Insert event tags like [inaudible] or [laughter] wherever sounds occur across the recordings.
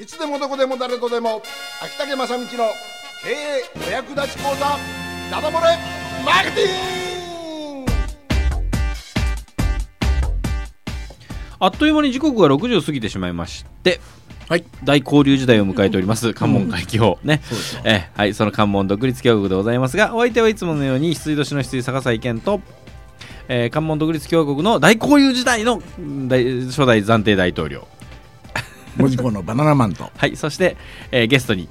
いつでもどこでも誰とでも秋竹正道の経営お役立ち講座ダダ漏れマーケティング。あっという間に時刻が6時を過ぎてしまいまして、はい。大交流時代を迎えております [laughs] 関門海峡ね、えーはいその関門独立共和国でございますがお相手はいつものように羊年の羊坂井健と、えー関門独立共和国の大交流時代の初代暫定大統領文字工のバナナマンと。はいそして、えーゲストに。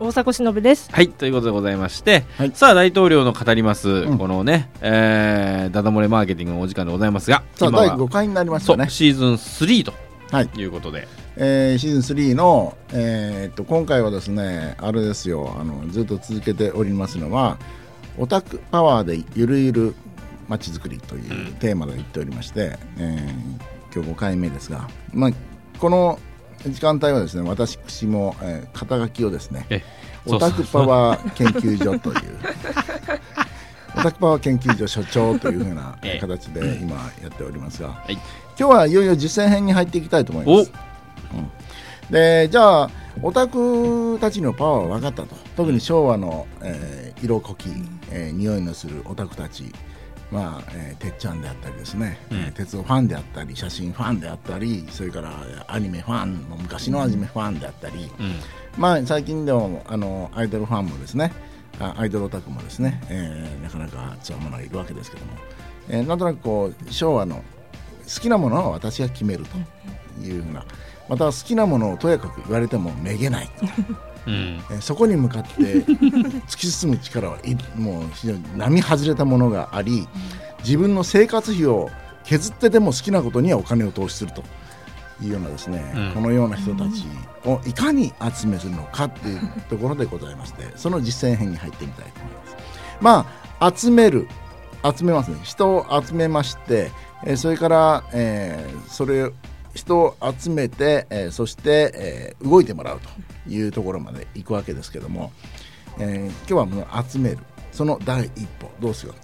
大迫忍です。はいということでございまして、はい。さあ大統領の語ります、ん。このね、えーダダ漏れマーケティングのお時間でございますがさあ第今は5回になりましそたね。うシーズン3とはい、いうことで、えーシーズン3の、えーっと今回はですねあれですよあのずっと続けておりますのはオタクパワーでゆるゆるまちづくりというテーマで言っておりまして、えー今日5回目ですが、まあ、この時間帯はですね私も、えー肩書きをですねえオタクパワー研究所という [laughs] オタクパワー研究所所長というふうなええ形で今やっておりますが、はい。今日はいよいよ実践編に入っていきたいと思います。でじゃあオタクたちのパワーは分かったと。特に昭和の、えー色濃き、えー匂いのするオタクたちまあ、えーてっちゃんであったりですね、うん。えー鉄道ファンであったり写真ファンであったりそれからアニメファンも昔のアニメファンであったり、うん。まあ最近でもあのアイドルファンもですね。あアイドルオタクもですね、えーなかなか強いものがいるわけですけども、えーなんとなくこう昭和の好きなものは私が決めるというふうな。また好きなものをとやかく言われてもめげない、うん。えーそこに向かって [laughs] 突き進む力はいもう非常に並外れたものがあり自分の生活費を削ってでも好きなことにはお金を投資するというようなですね、うん。このような人たちをいかに集めするのかっていうところでございましてその実践編に入ってみたいと思います。まあ集める集めますね。人を集めまして、えーそれから、えーそれ人を集めて、えーそして、えー動いてもらうというところまで行くわけですけども、えー今日はもう集める。その第一歩。どうしよ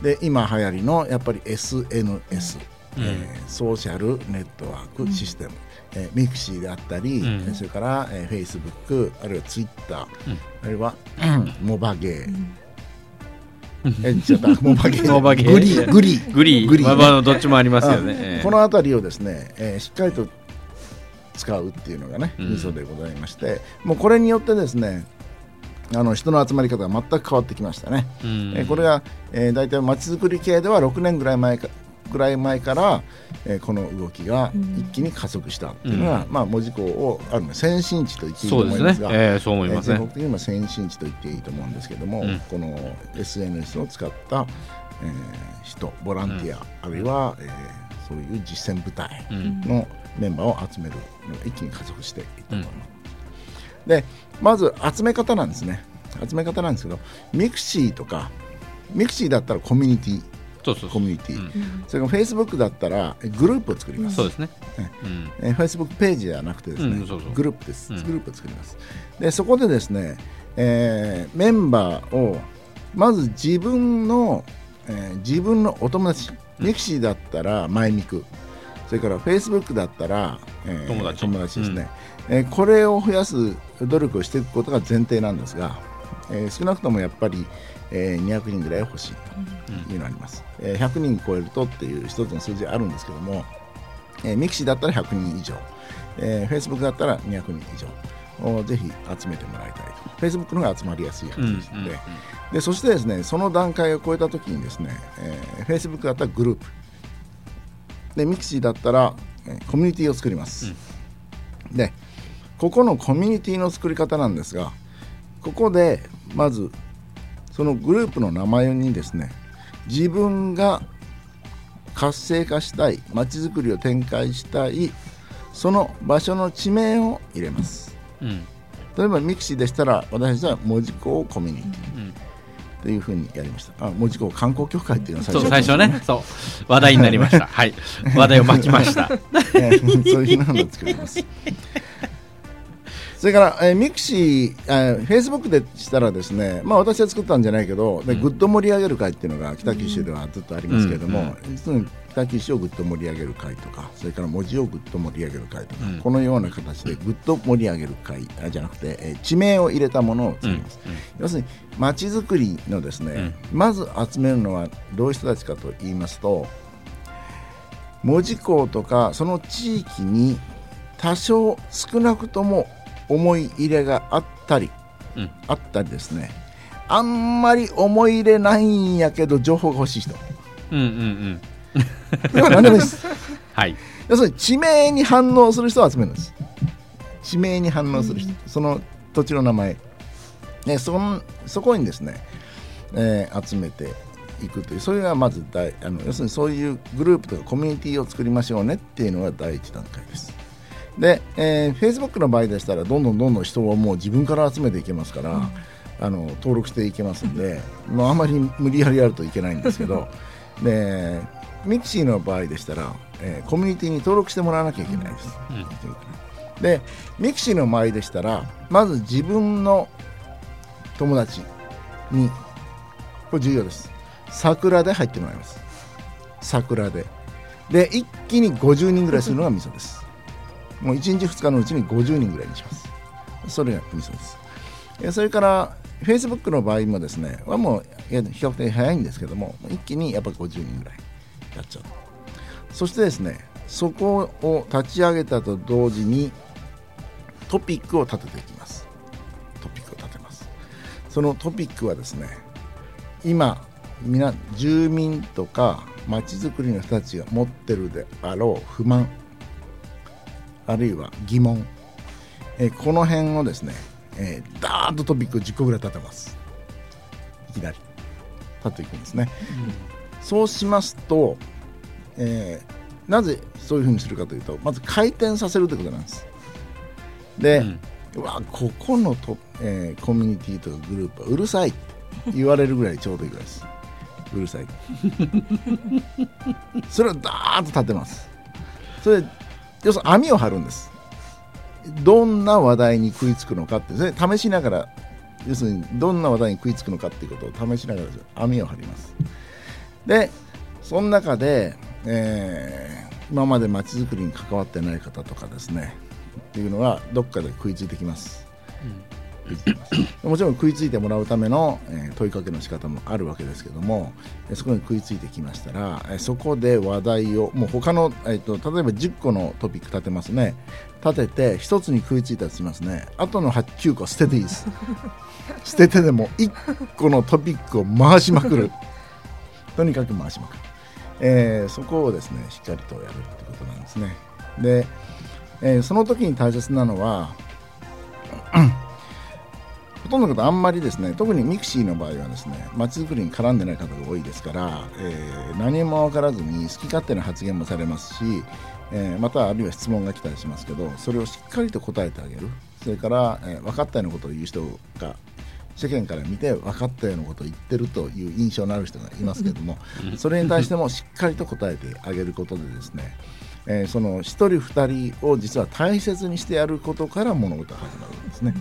う。で今流行りのやっぱり SNS、えーソーシャルネットワークシステム、えーミクシーであったり、うん。えーそれから、えー、フェイスブックあるいはツイッター、うん。あるいは、[clears throat] モバゲー、え違ったモバゲーモバゲーグリーグリ。ーグリ。ーグリ。ーまあまあどっちもありますよね、この辺りをですね、えーしっかりと使うっていうのがね、うん。ミソでございましてもうこれによってですねあの人の集まり方が全く変わってきましたね、うん。えーこれが、えー、大体まちづくり系では6年ぐらい前かぐらい前から、えーこの動きが一気に加速したっていうのが、まあ、門司港をある意味先進地と言っていいとそうですね思いますがええそう思いえーますね。全国的にも先進地と言っていいと思うんですけども、うん。この SNS を使った、えー人ボランティア、あるいは、えーそういう実践部隊うん。のメンバーを集めるのが一気に加速していったと思います。でまず集め方なんですね。集め方なんですけどミクシーとかミクシーだったらコミュニティそうそうコミュニティ、うん。それからフェイスブックだったらえグループを作ります、そうですね。ねうん。えー、フェイスブックページではなくてですね、うんそうそう。グループです、うん。グループを作ります。でそこでですね、えーメンバーをまず自分の、えー自分のお友達ミクシーだったらマイミク。それからフェイスブックだったら、えー友達。友達ですね、えーこれを増やす努力をしていくことが前提なんですが、えー少なくともやっぱり、えー200人ぐらい欲しいというのがあります、えー100人超えるとっていう一つの数字あるんですけども、えーミクシーだったら100人以上、えー、Facebook だったら200人以上。をぜひ集めてもらいたいと。Facebook の方が集まりやすいはうんずですので,、でそしてですねその段階を超えた時にですね、えー、Facebook だったらグループ。でミクシーだったら、えーコミュニティを作ります、でここのコミュニティの作り方なんですがここでまずそのグループの名前にですね自分が活性化したいまちづくりを展開したいその場所の地名を入れます。うん。例えばミクシーでしたら私たちは門司港コミュニティうん。というふうにやりました。あ門司港観光協会っていうのはそう最初ね。そう。話題になりました。はい。話題を巻きました。[laughs] えーそういうふうなのを作りますそれから、えーミクシー、えー、フェイスブックでしたらですね、まあ、私は作ったんじゃないけど、でぐっと盛り上げる会っていうのが北九州ではずっとありますけれども、実に北九州をぐっと盛り上げる会とか、それから門司をぐっと盛り上げる会とか、うん。このような形でぐっと盛り上げる会あじゃなくて、えー地名を入れたものを作ります。要するに街づくりのですね、まず集めるのはどういう人たちかと言いますと門司港とかその地域に多少少なくとも思い入れがあったり、うん。あったりですね。あんまり思い入れないんやけど情報が欲しい人。うんうんうん。何でもいいです。[laughs] はい。要するに地名に反応する人を集めるんです。地名に反応する人、その土地の名前、ね、そんそこにですね、えー集めていくという。それがまず大あの要するにそういうグループとかコミュニティを作りましょうねっていうのが第一段階ですで、えー、Facebook の場合でしたらどんどんどんどん人をもう自分から集めていけますから、あの登録していけますんで、まあ、あんまり無理やりやるといけないんですけどでミクシーの場合でしたら、えーコミュニティに登録してもらわなきゃいけないです、でミクシーの場合でしたらまず自分の友達にこれ重要です。サクラで入ってもらいます。サクラで。で一気に50人ぐらいするのがミソですもう1日2日のうちに50人ぐらいにします。それがミソです。えそれから Facebook の場合もですねはもう比較的早いんですけども一気にやっぱり50人ぐらいやっちゃう。そしてですねそこを立ち上げたと同時にトピックを立てていきます。トピックを立てます。そのトピックはですね今みな住民とか町づくりの人たちが持ってるであろう不満あるいは疑問、えーこの辺をですね、えーダーッとトピックを10個ぐらい立てます。いきなり立っていくんですね、そうしますと、えーなぜそういうふうにするかというとまず回転させるということなんです。で、うん。うわここのと、えーコミュニティとかグループはうるさいって言われるぐらいちょうどいいぐらいです。うるさい。[laughs] それをダーッと立てます。それで要するに網を張るんです。どんな話題に食いつくのかってそれ試しながら要するにどんな話題に食いつくのかっていうことを試しながら網を張ります。でその中で、えー今までまちづくりに関わってない方とかですねっていうのはどっかで、食いついてきます。もちろん食いついてもらうための、えー問いかけの仕方もあるわけですけどもえーそこに食いついてきましたら、えーそこで話題をもう他の、えー、と例えば10個のトピック立てますね。立てて1つに食いついたとしますね。あとの8 9個捨てていいです。[laughs] 捨ててでも1個のトピックを回しまくる。とにかく回しまくる、えーそこをですねしっかりとやるってことなんですね。で、えーその時に大切なのはほとんどの方あんまりですね特にミクシーの場合はですね街づくりに絡んでない方が多いですから、えー何も分からずに好き勝手な発言もされますし、えーまたはあるいは質問が来たりしますけどそれをしっかりと答えてあげるそれから、えー分かったようなことを言う人が世間から見て分かったようなことを言ってるという印象のある人がいますけれどもそれに対してもしっかりと答えてあげることでですね、えーその1人2人を実は大切にしてやることから物事が始まるんですね。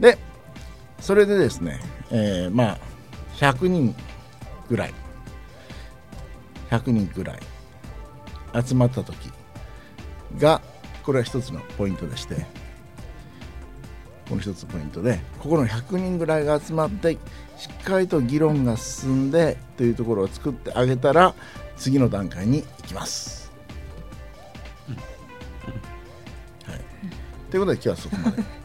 でそれでですね、えーまあ100人ぐらい100人ぐらい集まった時がこれは一つのポイントでしてこの一つのポイントでここの100人ぐらいが集まってしっかりと議論が進んでというところを作ってあげたら次の段階に行きます。はい、ということで今日はそこまで。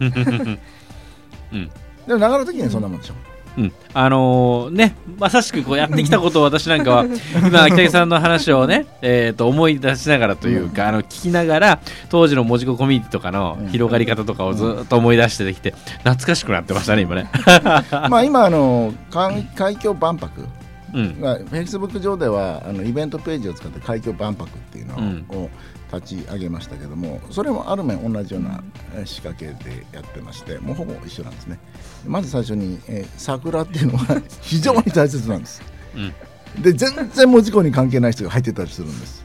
うん。でも長野的にはそんなもんでしょ。うん、あのーねまさしくこうやってきたことを私なんかは [laughs] 今北木さんの話をね、えー、と思い出しながらというか、あの聞きながら当時の文字工コミュニティとかの広がり方とかをずっと思い出してできて懐かしくなってましたね今ね。[laughs] まあ今あの海海峡万博うん。がフェイスブック上ではあのイベントページを使って海峡万博っていうのを立ち上げましたけども、それもある面同じようなえー仕掛けでやってましてもうほぼ一緒なんですね。まず最初に、えーサクラっていうのは [laughs] 非常に大切なんです。うん。で全然門司港に関係ない人が入ってたりするんです。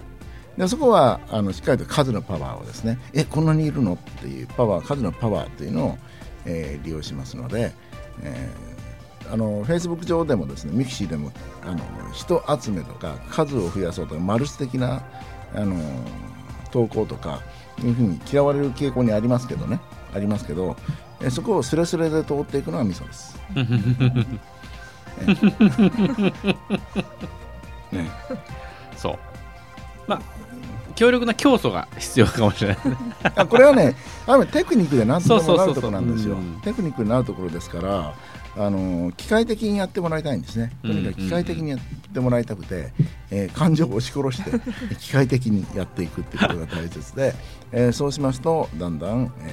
でそこはあのしっかりと数のパワーをですねえこんなにいるの？っていうパワー数のパワーというのを、えー利用しますので、えーあのフェイスブック上でもですねミクシーでもあの人集めとか数を増やそうとかマルチ的なあの投稿とかいうふうに嫌われる傾向にありますけどね。ありますけど、えそこをスレスレで通っていくのがミソです。ね [laughs] そう。まあ強力な競争が必要かもしれない。あこれはね、あのテクニックで何とでもなるところなんですよ。テクニックになるところですから、あの機械的にやってもらいたいんですね。とにかく機械的にやってもらいたくて、えー感情を押し殺して [laughs] 機械的にやっていくっていうことが大切で、えーそうしますとだんだん、え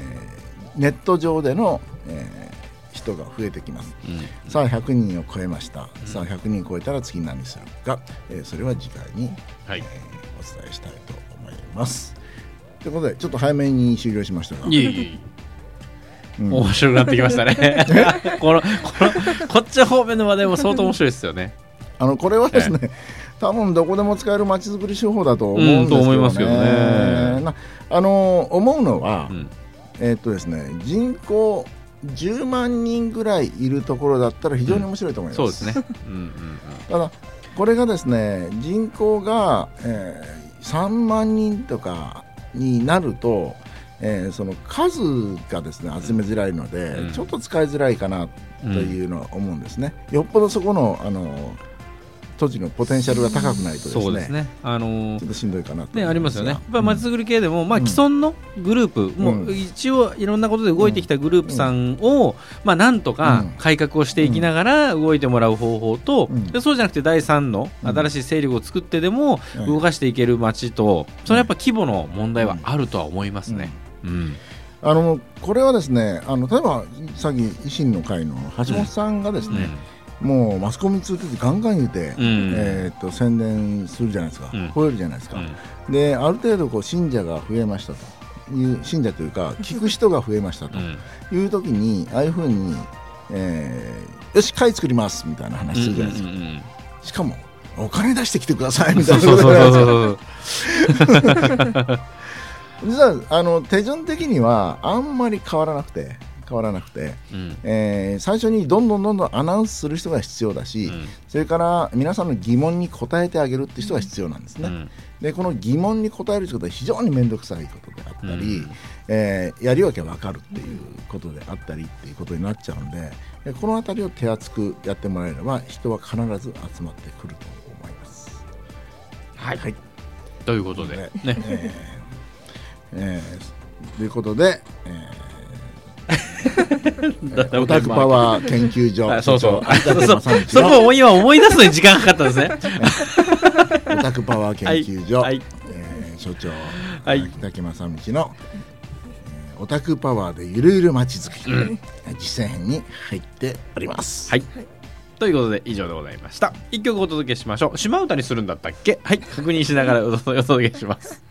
ーネット上での、えー人が増えてきます。うんさあ100人を超えました。さあ100人超えたら次何するか、えーそれは次回にはいえーお伝えしたいと思います。ということで、ちょっと早めに終了しましたが、いえい面白くなってきましたね。[laughs] このこのこっち方面の話題も相当面白いですよね。あのこれはですね、多分どこでも使えるまちづくり手法だと思うんですけどね。うんと思いますけどね。なあの思うのは、うん。えーっとですね、人口10万人ぐらいいるところだったら非常に面白いと思います。そうですね。[laughs] うんうんただこれがですね人口が、えー3万人とかになると、えーその数がですね集めづらいので、うん。ちょっと使いづらいかなというのは思うんですね、よっぽどそこのあの土地のポテンシャルが高くないとですねそうですね。あのーちょっとしんどいかなとね、ありますよね。やっがぱりまちづくり系でも、まあ、うん。既存のグループ、もうん。う一応いろんなことで動いてきたグループさんを、まあ、なんとかうん。改革をしていきながら動いてもらう方法と、うん。でそうじゃなくて第三のうん。新しい勢力を作ってでもうん。動かしていける街と、そのやっぱ規模の問題はあるとは思いますね。うん。あのこれはですねあの例えばさっき維新の会の橋本さんがですね、もうマスコミに通じてガンガン言うて、うん。えー、と宣伝するじゃないですか、うん。吠えるじゃないですか、うん。である程度こう信者が増えましたという信者というか聞く人が増えましたとうん。いう時にああいうふうに、えーよし会作りますみたいな話するじゃないですか、うんうんうんしかもお金出してきてくださいみたいそうなそうことそう。じゃないですか。そ [laughs] う実はあの手順的にはあんまり変わらなくて変わらなくて、うん。えー最初にどんどんどんどんアナウンスする人が必要だし、うん。それから皆さんの疑問に答えてあげるって人が必要なんですね。うん。でこの疑問に答えるということは非常に面倒くさいことであったり、うん。えーやりわけわかるっていうことであったりっていうことになっちゃうんでえこの辺りを手厚くやってもらえれば人は必ず集まってくると思います。はい。はい。ということで、ね。ね、えーえーということで、えーオタクパワー研究所あそうそう。[laughs] そこを今思い出すのに時間かかったんですね。の [laughs] オタクパワー研究所、はいはいえー所長、はい北木正道の、えーオタクパワーでゆるゆるまちづくり、実践編に入っております。はい。ということで以上でございました。一曲お届けしましょう。島唄にするんだったっけ？はい。確認しながらお届けします。